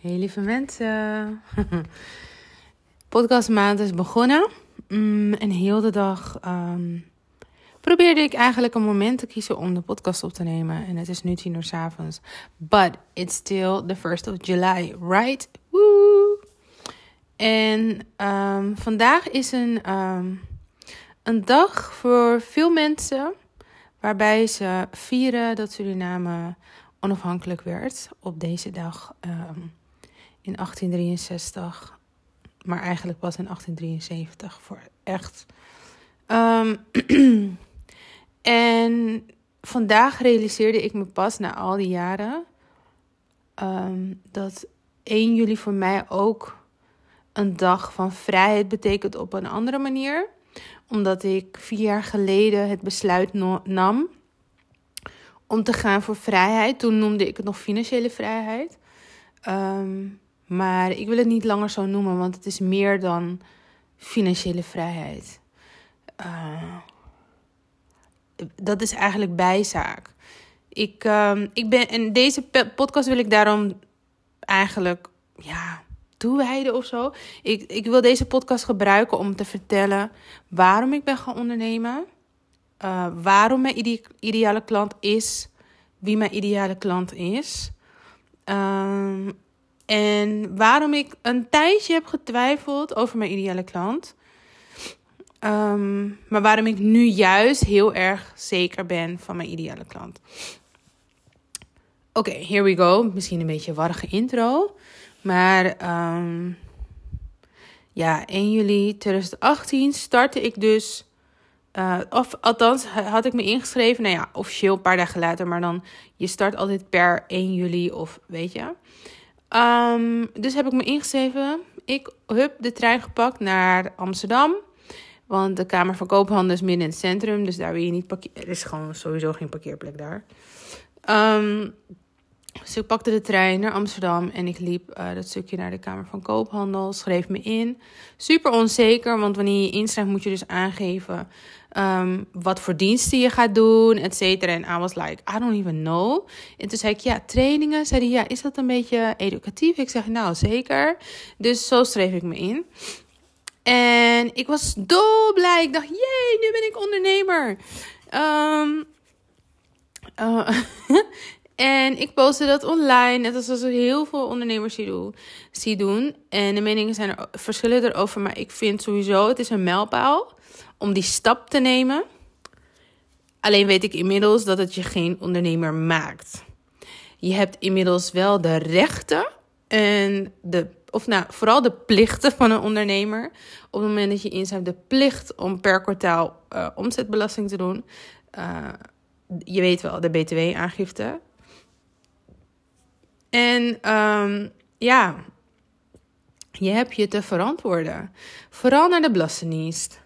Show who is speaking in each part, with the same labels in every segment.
Speaker 1: Hey lieve mensen. Podcastmaand is begonnen. Mm, en heel de dag um, probeerde ik eigenlijk een moment te kiezen om de podcast op te nemen. En het is nu tien uur s avonds. But it's still the 1st of July, right? Woo! En um, vandaag is een, um, een dag voor veel mensen waarbij ze vieren dat Suriname onafhankelijk werd op deze dag in 1863. Maar eigenlijk pas in 1873 voor echt. Um, en vandaag realiseerde ik me pas na al die jaren um, dat 1 juli voor mij ook een dag van vrijheid betekent op een andere manier. Omdat ik vier jaar geleden het besluit nam om te gaan voor vrijheid. Toen noemde ik het nog financiële vrijheid. Um, maar ik wil het niet langer zo noemen, want het is meer dan financiële vrijheid. Uh, dat is eigenlijk bijzaak. Ik, uh, ik ben, in deze podcast wil ik daarom eigenlijk ja, toewijden of zo. Ik, ik wil deze podcast gebruiken om te vertellen waarom ik ben gaan ondernemen. Uh, waarom mijn ide ideale klant is wie mijn ideale klant is. Um, en waarom ik een tijdje heb getwijfeld over mijn ideale klant. Um, maar waarom ik nu juist heel erg zeker ben van mijn ideale klant. Oké, here we go. Misschien een beetje een warrige intro. Maar um, ja, 1 juli 2018 startte ik dus uh, of althans, had ik me ingeschreven. Nou ja, officieel een paar dagen later. Maar dan, je start altijd per 1 juli of weet je. Um, dus heb ik me ingeschreven. Ik heb de trein gepakt naar Amsterdam. Want de Kamer van Koophandel is midden in het centrum. Dus daar wil je niet parkeren. Er is gewoon sowieso geen parkeerplek daar. Um, dus ik pakte de trein naar Amsterdam en ik liep uh, dat stukje naar de Kamer van Koophandel, schreef me in. Super onzeker, want wanneer je inschrijft moet je dus aangeven um, wat voor diensten je gaat doen, et cetera. En I was like, I don't even know. En toen zei ik, ja, trainingen. Zei hij, ja, is dat een beetje educatief? Ik zeg, nou, zeker. Dus zo schreef ik me in. En ik was dolblij. Ik dacht, jee, nu ben ik ondernemer. Um, En ik postte dat online, net als ik heel veel ondernemers zie doen, doen. En de meningen zijn er verschillen erover, maar ik vind sowieso, het is een mijlpaal om die stap te nemen. Alleen weet ik inmiddels dat het je geen ondernemer maakt. Je hebt inmiddels wel de rechten en de, of nou, vooral de plichten van een ondernemer. Op het moment dat je inzet de plicht om per kwartaal uh, omzetbelasting te doen. Uh, je weet wel, de BTW-aangifte. En um, ja, je hebt je te verantwoorden. Vooral naar de Belastingdienst.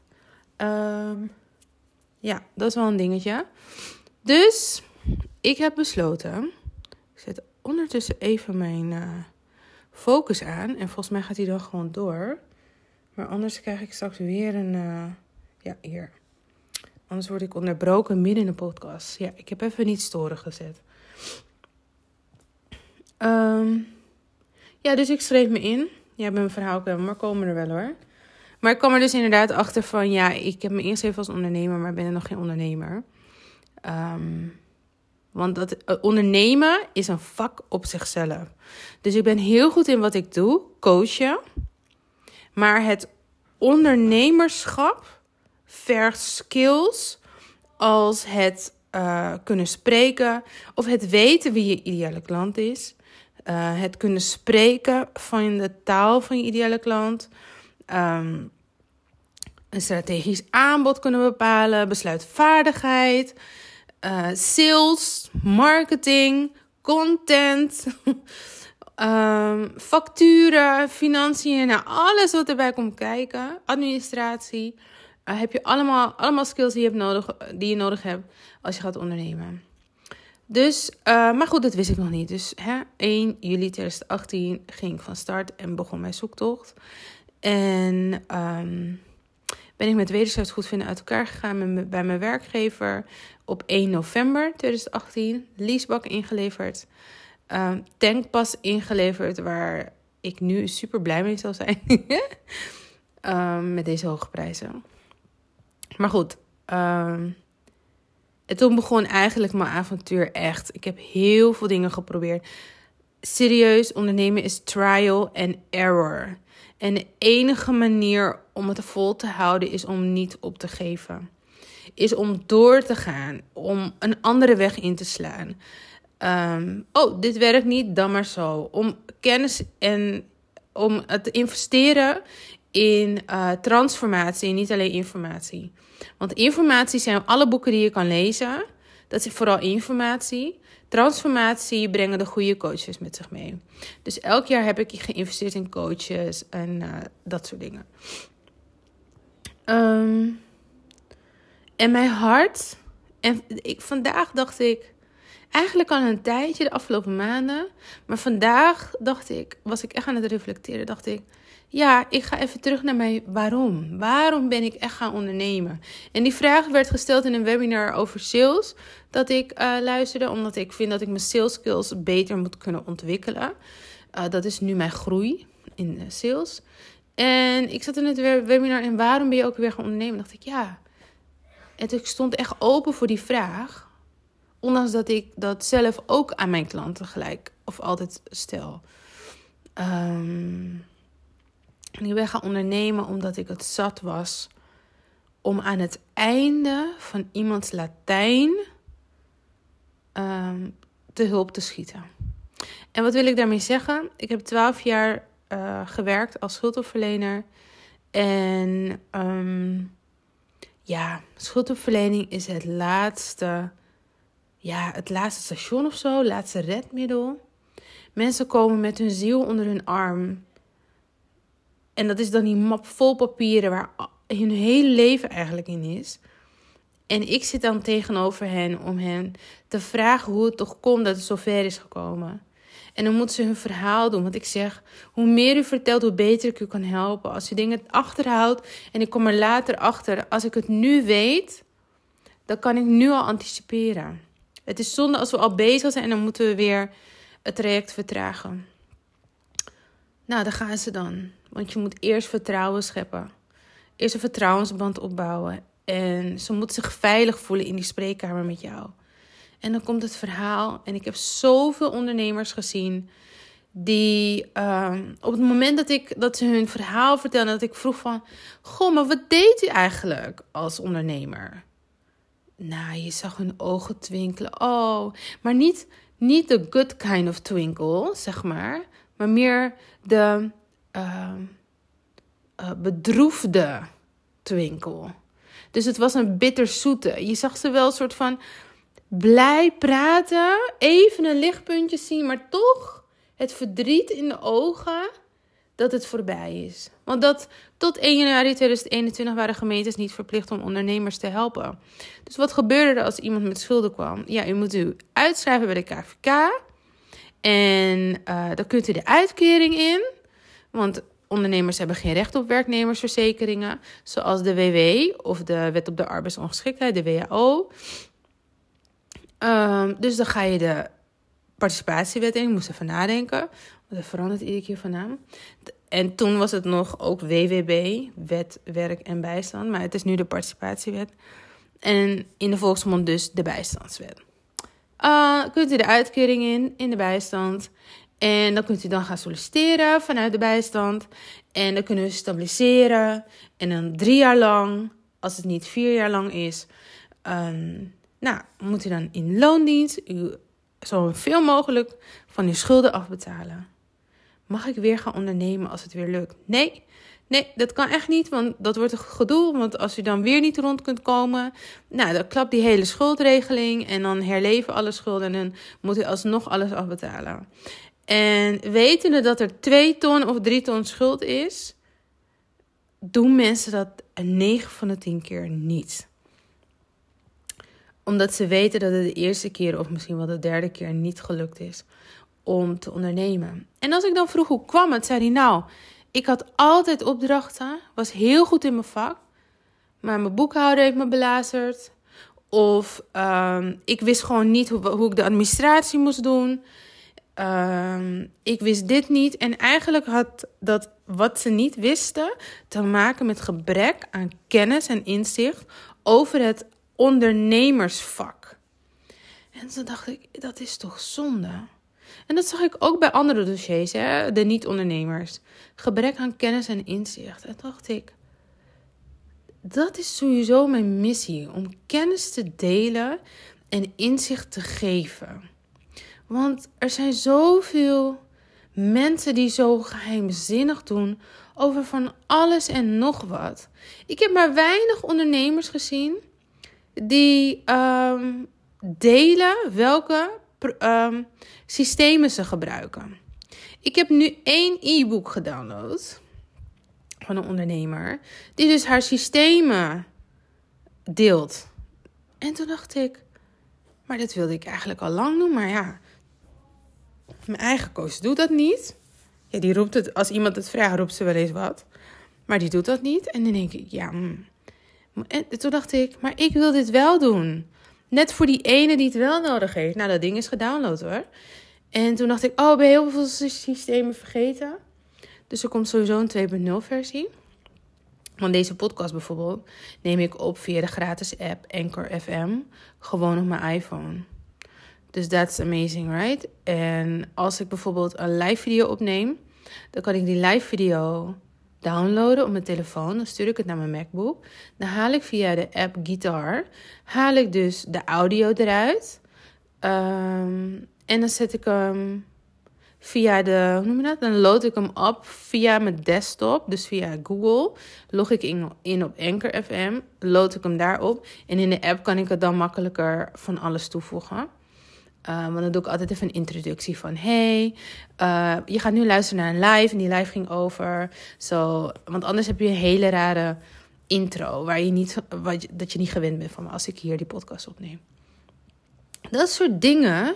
Speaker 1: Um, ja, dat is wel een dingetje. Dus ik heb besloten. Ik zet ondertussen even mijn uh, focus aan. En volgens mij gaat hij dan gewoon door. Maar anders krijg ik straks weer een. Uh, ja, hier. Anders word ik onderbroken midden in de podcast. Ja, ik heb even niet storen gezet. Um, ja, dus ik schreef me in. Ja, ik ben mijn verhaal kwijt, maar komen er wel hoor. Maar ik kwam er dus inderdaad achter van, ja, ik heb me eerst even als ondernemer, maar ben er nog geen ondernemer. Um, want dat, uh, ondernemen is een vak op zichzelf. Dus ik ben heel goed in wat ik doe, coachen. Maar het ondernemerschap vergt skills als het uh, kunnen spreken of het weten wie je ideale klant is. Uh, het kunnen spreken van de taal van je ideale klant. Um, een strategisch aanbod kunnen bepalen. Besluitvaardigheid. Uh, sales. Marketing. Content. um, facturen. Financiën. Nou, alles wat erbij komt kijken. Administratie. Uh, heb je allemaal, allemaal skills die je, nodig, die je nodig hebt als je gaat ondernemen. Dus, uh, maar goed, dat wist ik nog niet. Dus hè, 1 juli 2018 ging ik van start en begon mijn zoektocht. En um, ben ik met wederzijds goedvinden uit elkaar gegaan met, bij mijn werkgever. Op 1 november 2018, leasebak ingeleverd. um, tankpas ingeleverd waar ik nu super blij mee zal zijn. um, met deze hoge prijzen. Maar goed. Um, en toen begon eigenlijk mijn avontuur echt. Ik heb heel veel dingen geprobeerd. Serieus, ondernemen is trial and error. En de enige manier om het vol te houden is om niet op te geven. Is om door te gaan, om een andere weg in te slaan. Um, oh, dit werkt niet, dan maar zo. Om kennis en om het te investeren in uh, transformatie, niet alleen informatie. Want informatie zijn alle boeken die je kan lezen. Dat is vooral informatie. Transformatie brengen de goede coaches met zich mee. Dus elk jaar heb ik geïnvesteerd in coaches en uh, dat soort dingen. Um, en mijn hart. En ik, vandaag dacht ik. Eigenlijk al een tijdje, de afgelopen maanden. Maar vandaag dacht ik, was ik echt aan het reflecteren. Dacht ik, ja, ik ga even terug naar mijn waarom. Waarom ben ik echt gaan ondernemen? En die vraag werd gesteld in een webinar over sales. Dat ik uh, luisterde, omdat ik vind dat ik mijn sales skills beter moet kunnen ontwikkelen. Uh, dat is nu mijn groei in sales. En ik zat in het webinar en waarom ben je ook weer gaan ondernemen? Dacht ik, ja. En ik stond echt open voor die vraag. Ondanks dat ik dat zelf ook aan mijn klanten gelijk of altijd stel. Um, en ik ben gaan ondernemen omdat ik het zat was om aan het einde van iemands Latijn um, te hulp te schieten. En wat wil ik daarmee zeggen? Ik heb twaalf jaar uh, gewerkt als schuldhulpverlener. En um, ja, schuldhulpverlening is het laatste, ja, het laatste station of zo, laatste redmiddel. Mensen komen met hun ziel onder hun arm en dat is dan die map vol papieren waar hun hele leven eigenlijk in is. En ik zit dan tegenover hen om hen te vragen hoe het toch komt dat het zover is gekomen. En dan moeten ze hun verhaal doen. Want ik zeg, hoe meer u vertelt, hoe beter ik u kan helpen. Als u dingen achterhoudt en ik kom er later achter. Als ik het nu weet, dan kan ik nu al anticiperen. Het is zonde als we al bezig zijn en dan moeten we weer het traject vertragen. Nou, daar gaan ze dan. Want je moet eerst vertrouwen scheppen. Eerst een vertrouwensband opbouwen. En ze moet zich veilig voelen in die spreekkamer met jou. En dan komt het verhaal. En ik heb zoveel ondernemers gezien. Die uh, op het moment dat, ik, dat ze hun verhaal vertelden, dat ik vroeg van... Goh, maar wat deed u eigenlijk als ondernemer? Nou, je zag hun ogen twinkelen. Oh, maar niet, niet de good kind of twinkle, zeg maar. Maar meer de uh, uh, bedroefde twinkel. Dus het was een bitterzoete. Je zag ze wel een soort van blij praten, even een lichtpuntje zien, maar toch het verdriet in de ogen dat het voorbij is. Want dat tot 1 januari 2021 waren gemeentes niet verplicht om ondernemers te helpen. Dus wat gebeurde er als iemand met schulden kwam? Ja, u moet u uitschrijven bij de KVK. En uh, dan kunt u de uitkering in. Want ondernemers hebben geen recht op werknemersverzekeringen, zoals de WW of de Wet op de Arbeidsongeschiktheid, de WHO. Um, dus dan ga je de participatiewet in. Ik moest even nadenken, want dat verandert iedere keer van naam. En toen was het nog ook WWB, Wet, Werk en Bijstand, maar het is nu de participatiewet. En in de volksmond dus de bijstandswet. Uh, kunt u de uitkering in, in de bijstand. En dan kunt u dan gaan solliciteren vanuit de bijstand. En dan kunnen we stabiliseren. En dan drie jaar lang, als het niet vier jaar lang is, um, nou, moet u dan in loondienst u zoveel mogelijk van uw schulden afbetalen. Mag ik weer gaan ondernemen als het weer lukt? Nee, nee, dat kan echt niet, want dat wordt een gedoe. Want als u dan weer niet rond kunt komen, nou, dan klapt die hele schuldregeling en dan herleven alle schulden en dan moet u alsnog alles afbetalen. En wetende dat er 2 ton of 3 ton schuld is, doen mensen dat 9 van de 10 keer niet. Omdat ze weten dat het de eerste keer of misschien wel de derde keer niet gelukt is om te ondernemen. En als ik dan vroeg hoe kwam het, zei hij nou, ik had altijd opdrachten, was heel goed in mijn vak, maar mijn boekhouder heeft me belazerd. Of um, ik wist gewoon niet hoe, hoe ik de administratie moest doen. ehm, ik wist dit niet. En eigenlijk had dat wat ze niet wisten te maken met gebrek aan kennis en inzicht over het ondernemersvak. En toen dacht ik, dat is toch zonde? En dat zag ik ook bij andere dossiers, hè? de niet-ondernemers. Gebrek aan kennis en inzicht. En dacht ik, dat is sowieso mijn missie: om kennis te delen en inzicht te geven. Want er zijn zoveel mensen die zo geheimzinnig doen over van alles en nog wat. Ik heb maar weinig ondernemers gezien die ehm, delen welke um, systemen ze gebruiken. Ik heb nu één e-book gedownload van een ondernemer die dus haar systemen deelt. En toen dacht ik, maar dat wilde ik eigenlijk al lang doen, maar ja, mijn eigen coach doet dat niet. Ja, die roept het, als iemand het vraagt, roept ze wel eens wat. Maar die doet dat niet. En dan denk ik, ja, mm. En toen dacht ik, maar ik wil dit wel doen. Net voor die ene die het wel nodig heeft. Nou, dat ding is gedownload hoor. En toen dacht ik, oh, ben je heel veel systemen vergeten? Dus er komt sowieso een 2.0 versie. Want deze podcast bijvoorbeeld neem ik op via de gratis app Anchor FM. Gewoon op mijn iPhone. Dus that's amazing, right? En als ik bijvoorbeeld een live video opneem, dan kan ik die live video downloaden op mijn telefoon. Dan stuur ik het naar mijn MacBook. Dan haal ik via de app Guitar, haal ik dus de audio eruit. Ehm, en dan zet ik hem via de, hoe noem je dat? Dan load ik hem op via mijn desktop, dus via Google. Log ik in, in op Anchor FM, load ik hem daarop. En in de app kan ik het dan makkelijker van alles toevoegen. Uh, want dan doe ik altijd even een introductie van: hey, uh, je gaat nu luisteren naar een live. En die live ging over. Zo, want anders heb je een hele rare intro. Waar je niet, wat, dat je niet gewend bent van als ik hier die podcast opneem. Dat soort dingen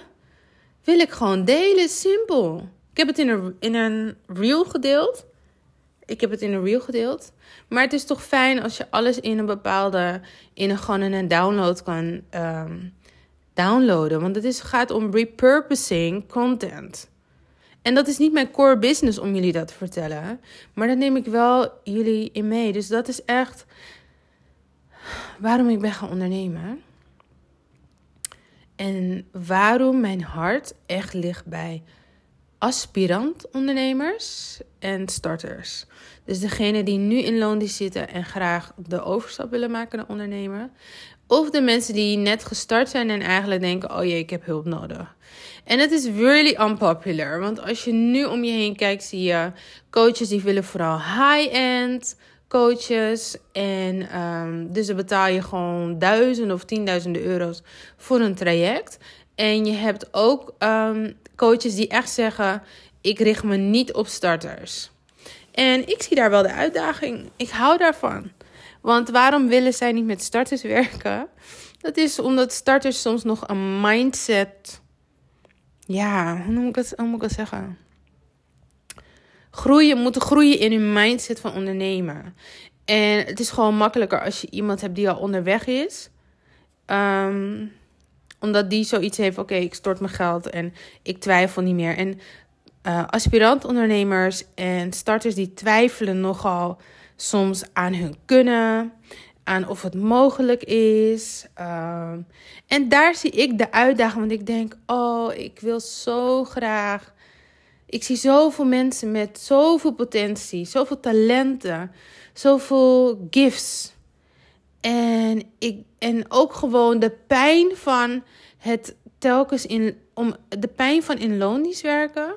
Speaker 1: wil ik gewoon delen. Simpel. Ik heb het in een, in een reel gedeeld. Ik heb het in een reel gedeeld. Maar het is toch fijn als je alles in een bepaalde. in een, gewoon in een download kan. Um, downloaden. Want het is, gaat om repurposing content. En dat is niet mijn core business om jullie dat te vertellen. Maar daar neem ik wel jullie in mee. Dus dat is echt waarom ik ben gaan ondernemen. En waarom mijn hart echt ligt bij aspirant ondernemers en starters. Dus degene die nu in loondienst zitten en graag de overstap willen maken naar ondernemen. Of de mensen die net gestart zijn en eigenlijk denken: oh jee, ik heb hulp nodig. En het is really unpopular. Want als je nu om je heen kijkt, zie je coaches die willen vooral high-end coaches. En um, dus dan betaal je gewoon duizenden of tienduizenden euro's voor een traject. En je hebt ook um, coaches die echt zeggen: ik richt me niet op starters. En ik zie daar wel de uitdaging. Ik hou daarvan. Want waarom willen zij niet met starters werken? Dat is omdat starters soms nog een mindset. Ja, hoe moet ik het, hoe moet ik zeggen? Groeien, moeten groeien in hun mindset van ondernemen. En het is gewoon makkelijker als je iemand hebt die al onderweg is. Um, omdat die zoiets heeft: oké, ik stort mijn geld en ik twijfel niet meer. En uh, aspirant-ondernemers en starters die twijfelen nogal soms aan hun kunnen, aan of het mogelijk is. Ehm, en daar zie ik de uitdaging, want ik denk, oh, ik wil zo graag. Ik zie zoveel mensen met zoveel potentie, zoveel talenten, zoveel gifts. En, ik, en ook gewoon de pijn van het telkens in, om de pijn van in werken,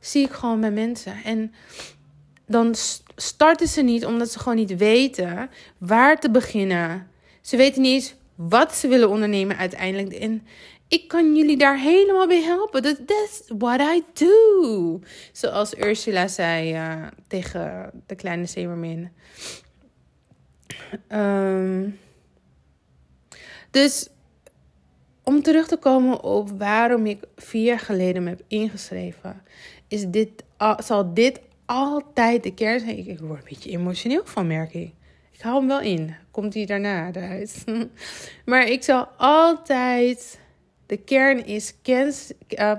Speaker 1: zie ik gewoon bij mensen. En dan starten ze niet omdat ze gewoon niet weten waar te beginnen. Ze weten niet eens wat ze willen ondernemen uiteindelijk. En ik kan jullie daar helemaal bij helpen. Dat is what I do. Zoals Ursula zei uh, tegen de kleine Zemermin. Um, dus om terug te komen op waarom ik vier jaar geleden me heb ingeschreven, is dit, zal dit altijd de kern zijn. Ik, word een beetje emotioneel van, merk ik. Ik hou hem wel in. Komt hij daarna eruit. maar ik zal altijd De kern is kennis, uh,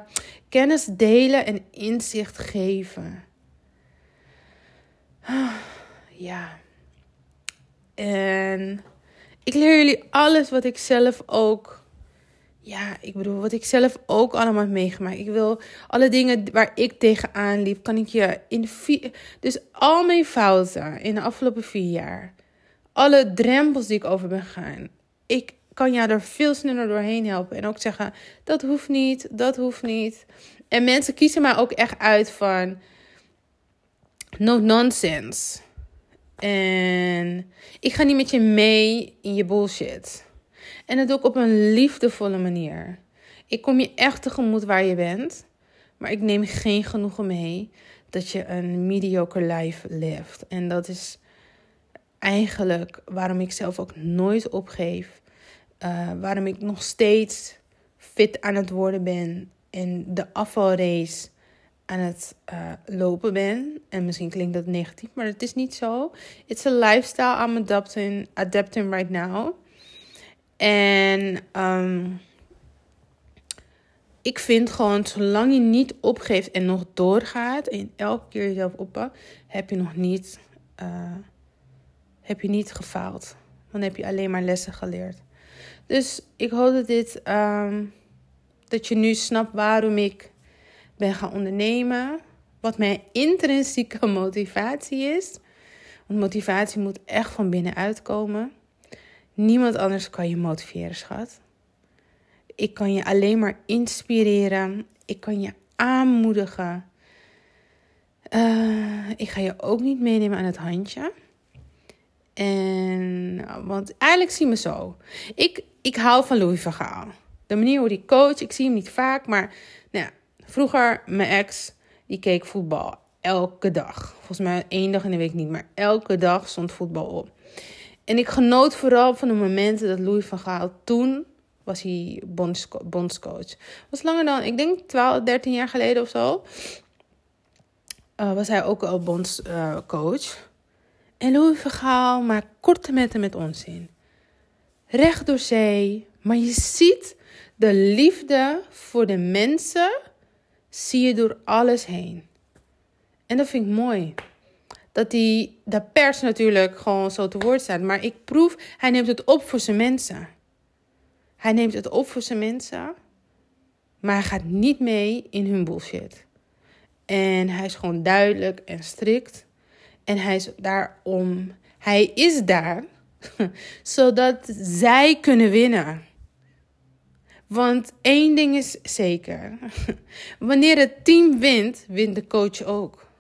Speaker 1: kennis delen en inzicht geven. Ja. En ik leer jullie alles wat ik zelf ook ja, ik bedoel, wat ik zelf ook allemaal meegemaakt. Ik wil alle dingen waar ik tegenaan liep, kan ik je in vier. Dus al mijn fouten in de afgelopen vier jaar, alle drempels die ik over ben gegaan, ik kan jou er veel sneller doorheen helpen. En ook zeggen: dat hoeft niet, dat hoeft niet. En mensen kiezen mij ook echt uit van no nonsense. En ik ga niet met je mee in je bullshit. En dat doe ik op een liefdevolle manier. Ik kom je echt tegemoet waar je bent. Maar ik neem geen genoegen mee dat je een mediocre life leeft. En dat is eigenlijk waarom ik zelf ook nooit opgeef. Uh, waarom ik nog steeds fit aan het worden ben. En de afvalrace aan het uh, lopen ben. En misschien klinkt dat negatief, maar het is niet zo. It's a lifestyle I'm adapting, adapting right now. En um, ik vind gewoon, zolang je niet opgeeft en nog doorgaat en elke keer jezelf oppakt, heb je nog niet, uh, heb je niet gefaald. Dan heb je alleen maar lessen geleerd. Dus ik hoop dat dit, um, dat je nu snapt waarom ik ben gaan ondernemen. Wat mijn intrinsieke motivatie is. Want motivatie moet echt van binnenuit komen. Niemand anders kan je motiveren, schat. Ik kan je alleen maar inspireren. Ik kan je aanmoedigen. Uh, ik ga je ook niet meenemen aan het handje. En, want eigenlijk zie me zo. Ik, ik hou van Louis van Gaal. De manier hoe hij coach, ik zie hem niet vaak. Maar nou ja, vroeger, mijn ex, die keek voetbal elke dag. Volgens mij één dag in de week niet, maar elke dag stond voetbal op. En ik genoot vooral van de momenten dat Louis van Gaal toen was hij bondscoach. Was langer dan, ik denk 12, 13 jaar geleden of zo. Uh, was hij ook al bondscoach. en Louis van Gaal maakt korte metten met onzin. Recht door zee. Maar je ziet de liefde voor de mensen. Zie je door alles heen. En dat vind ik mooi dat die, de pers natuurlijk gewoon zo te woord staat. Maar ik proef, hij neemt het op voor zijn mensen. Hij neemt het op voor zijn mensen. Maar hij gaat niet mee in hun bullshit. En hij is gewoon duidelijk en strikt. En hij is daarom. Hij is daar zodat zij kunnen winnen. Want één ding is zeker: wanneer het team wint, wint de coach ook.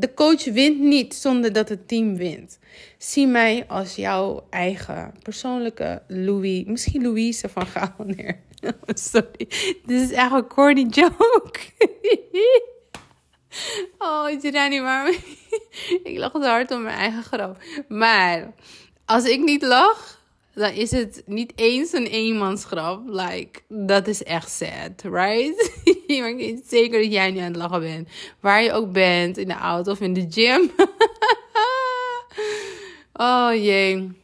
Speaker 1: De coach wint niet zonder dat het team wint. Zie mij als jouw eigen persoonlijke Louis, misschien Louise van Gaal. Sorry, dit is echt een corny joke. oh, je daar niet maar Ik lach te hard om mijn eigen grap. Maar als ik niet lach, dan is het niet eens een eenmansgrap. Like, dat is echt sad, right? ik weet zeker dat jij nu aan het lachen bent. Waar je ook bent, in de auto of in de gym. oh jee.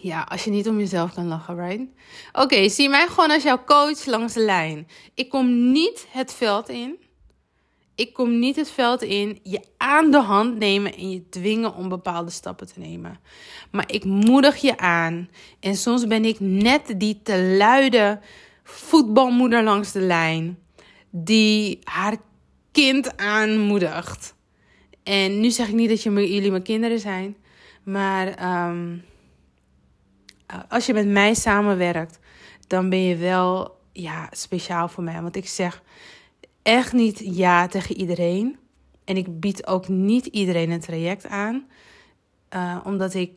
Speaker 1: Ja, als je niet om jezelf kan lachen, right? Oké, zie mij gewoon als jouw coach langs de lijn. Ik kom niet het veld in ik kom niet het veld in, je aan de hand nemen en je dwingen om bepaalde stappen te nemen. Maar ik moedig je aan. En soms ben ik net die te luide voetbalmoeder langs de lijn. Die haar kind aanmoedigt. En nu zeg ik niet dat je, jullie mijn kinderen zijn. Maar ehm, als je met mij samenwerkt, dan ben je wel ja, speciaal voor mij. Want ik zeg echt niet ja tegen iedereen. En ik bied ook niet iedereen een traject aan. Uh, omdat ik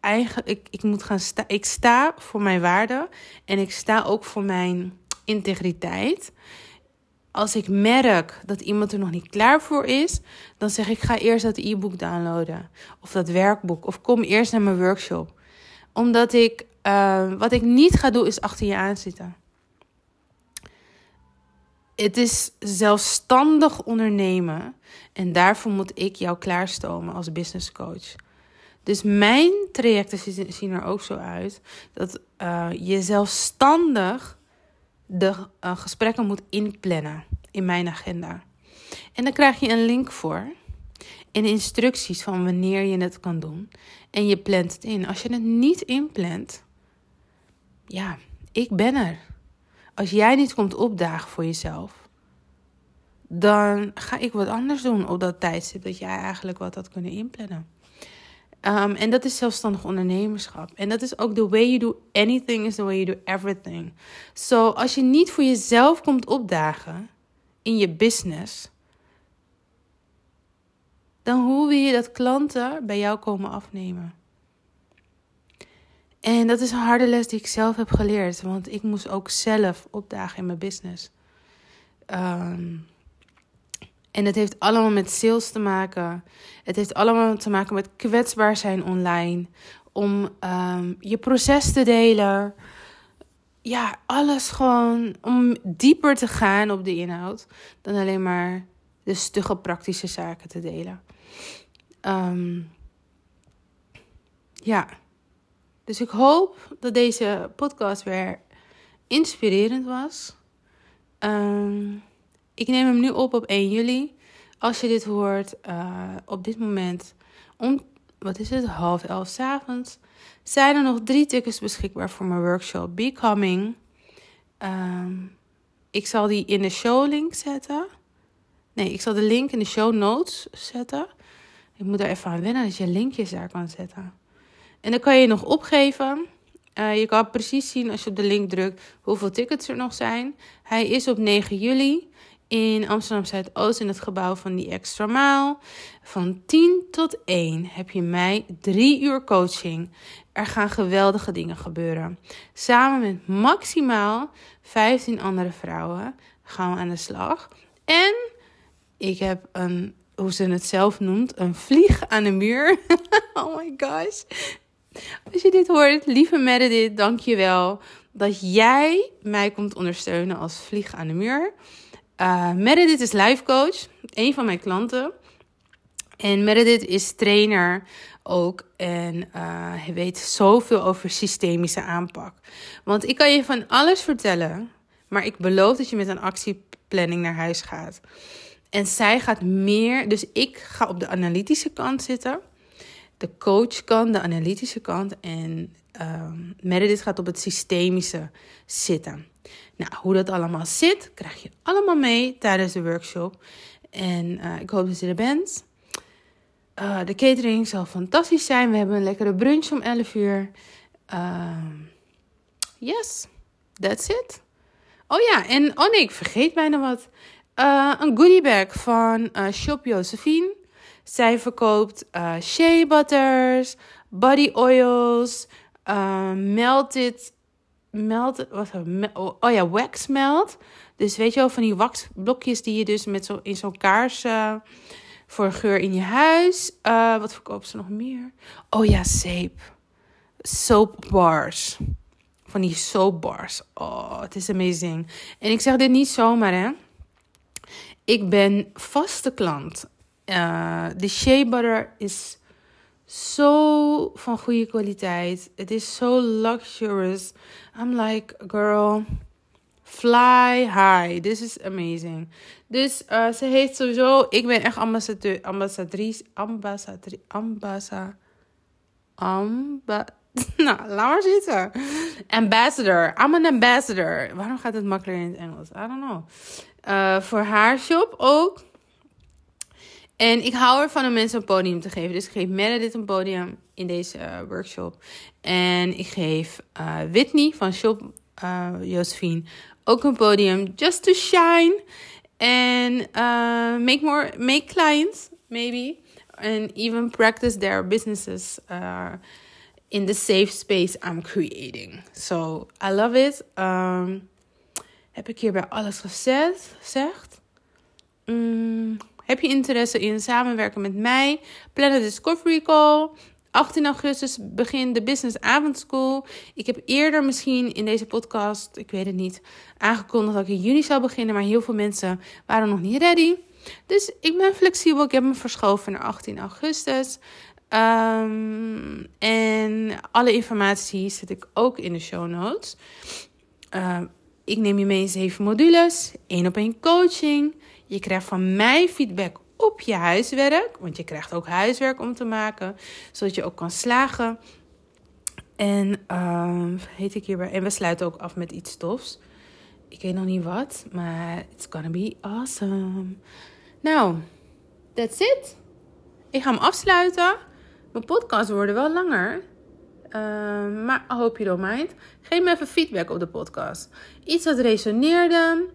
Speaker 1: eigenlijk, ik, ik moet gaan staan. Ik sta voor mijn waarden en ik sta ook voor mijn integriteit. Als ik merk dat iemand er nog niet klaar voor is, dan zeg ik: ga eerst dat e-book downloaden. Of dat werkboek. Of kom eerst naar mijn workshop. Omdat ik, uh, wat ik niet ga doen, is achter je aan zitten het is zelfstandig ondernemen. En daarvoor moet ik jou klaarstomen als business coach. Dus mijn trajecten zien er ook zo uit dat uh, je zelfstandig de uh, gesprekken moet inplannen in mijn agenda. En dan krijg je een link voor en instructies van wanneer je het kan doen. En je plant het in. Als je het niet inplant, ja, ik ben er. Als jij niet komt opdagen voor jezelf, dan ga ik wat anders doen op dat tijdstip dat jij eigenlijk wat had kunnen inplannen. Um, en dat is zelfstandig ondernemerschap. En dat is ook the way you do anything is the way you do everything. So als je niet voor jezelf komt opdagen in je business, dan hoe wil je dat klanten bij jou komen afnemen? En dat is een harde les die ik zelf heb geleerd, want ik moest ook zelf opdagen in mijn business. Um, en het heeft allemaal met sales te maken. Het heeft allemaal te maken met kwetsbaar zijn online. Om um, je proces te delen. Ja, alles gewoon om dieper te gaan op de inhoud. Dan alleen maar de stugge praktische zaken te delen. Um, ja. Dus ik hoop dat deze podcast weer inspirerend was. Um, ik neem hem nu op op 1 juli. Als je dit hoort, uh, op dit moment om, wat is het, half elf s avonds, zijn er nog drie tickets beschikbaar voor mijn workshop Becoming. Um, ik zal die in de show link zetten. Nee, ik zal de link in de show notes zetten. Ik moet er even aan wennen dat je linkjes daar kan zetten. En dan kan je nog opgeven. Uh, je kan precies zien als je op de link drukt hoeveel tickets er nog zijn. Hij is op 9 juli in Amsterdam Zuidoost in het gebouw van die extra maal. Van 10 tot 1 heb je mij drie uur coaching. Er gaan geweldige dingen gebeuren. Samen met maximaal 15 andere vrouwen gaan we aan de slag. En ik heb een, hoe ze het zelf noemt, een vlieg aan de muur. oh my gosh. Als je dit hoort, lieve Meredith, dank je wel dat jij mij komt ondersteunen als vlieg aan de muur. Uh, Meredith is life coach, een van mijn klanten. En Meredith is trainer ook en uh, hij weet zoveel over systemische aanpak. Want ik kan je van alles vertellen, maar ik beloof dat je met een actieplanning naar huis gaat. En zij gaat meer, dus ik ga op de analytische kant zitten. De coachkant, de analytische kant. En uh, Meredith gaat op het systemische zitten. Nou, hoe dat allemaal zit, krijg je allemaal mee tijdens de workshop. En uh, ik hoop dat je er bent. Uh, de catering zal fantastisch zijn. We hebben een lekkere brunch om 11 uur. Uh, yes, that's it. Oh ja, en oh nee, ik vergeet bijna wat. Uh, een goodie bag van Shop Josephine. Zij verkoopt shea butters, body oils, melted melt, wat, oh, oh ja, wax melt. Dus weet je wel, van die waxblokjes die je dus met zo, in zo'n kaars uh, voor geur in je huis. Uh, wat verkoopt ze nog meer? Oh ja, zeep. Soap bars. Van die soap bars. Oh, het is amazing. En ik zeg dit niet zomaar, hè. Ik ben vaste klant. Uh, de shea butter is zo van goede kwaliteit. Het is zo luxurious. I'm like, girl, fly high. This is amazing. Dus uh, ze heeft sowieso, ik ben echt ambassadeur, ambassadrice, ambassadrice, ambassa, amba, nou, laat maar zitten. Ambassador, I'm an ambassador. Waarom gaat het makkelijker in het Engels? I don't know. Uh, voor haar shop ook. En ik hou ervan om mensen een podium te geven. Dus ik geef Meredith een podium in deze uh, workshop. En ik geef uh, Whitney van Shop uh, Josephine ook een podium. Just to shine. And make more, make clients, maybe. And even practice their businesses in the safe space I'm creating. So, I love it. Um, heb ik hier bij alles gezegd? gezegd? Mm. Heb je interesse in samenwerken met mij? Plan een discovery call. 18 augustus begint de Business Avondschool. Ik heb eerder misschien in deze podcast, ik weet het niet, aangekondigd dat ik in juni zou beginnen. Maar heel veel mensen waren nog niet ready. Dus ik ben flexibel. Ik heb me verschoven naar 18 augustus. Um, en alle informatie zet ik ook in de show notes. Uh, Ik neem je mee in zeven modules, één op één coaching. Je krijgt van mij feedback op je huiswerk, want je krijgt ook huiswerk om te maken, zodat je ook kan slagen. En uh, heet ik hierbij. En we sluiten ook af met iets tofs. Ik weet nog niet wat, maar it's gonna be awesome. Nou, that's it. Ik ga hem afsluiten. Mijn podcasts worden wel langer. Uh, maar I hope you don't mind. Geef me even feedback op de podcast. Iets wat resoneerde.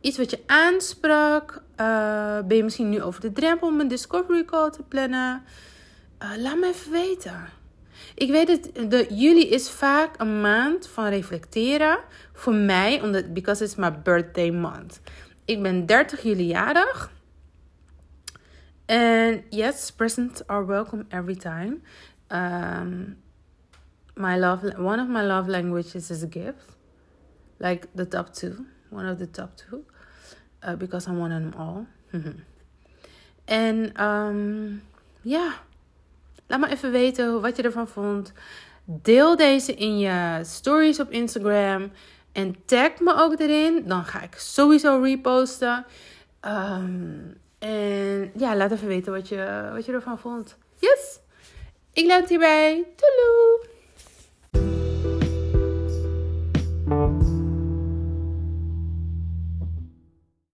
Speaker 1: Iets wat je aansprak. Uh, ben je misschien nu over de drempel om een discovery call te plannen? Uh, laat me even weten. Ik weet dat de juli is vaak een maand van reflecteren. Voor mij, omdat because it's my birthday month. Ik ben 30 juli jarig. And yes, presents are welcome every time. Um, my love, one of my love languages is a gift. Like the top two, one of the top two, uh, because I want them all. en um, ja. Laat me even weten wat je ervan vond. Deel deze in je stories op Instagram. En tag me ook erin. Dan ga ik sowieso reposten. Um, en ja, laat even weten wat je, wat je ervan vond. Yes! Ik laat hierbij. Doei!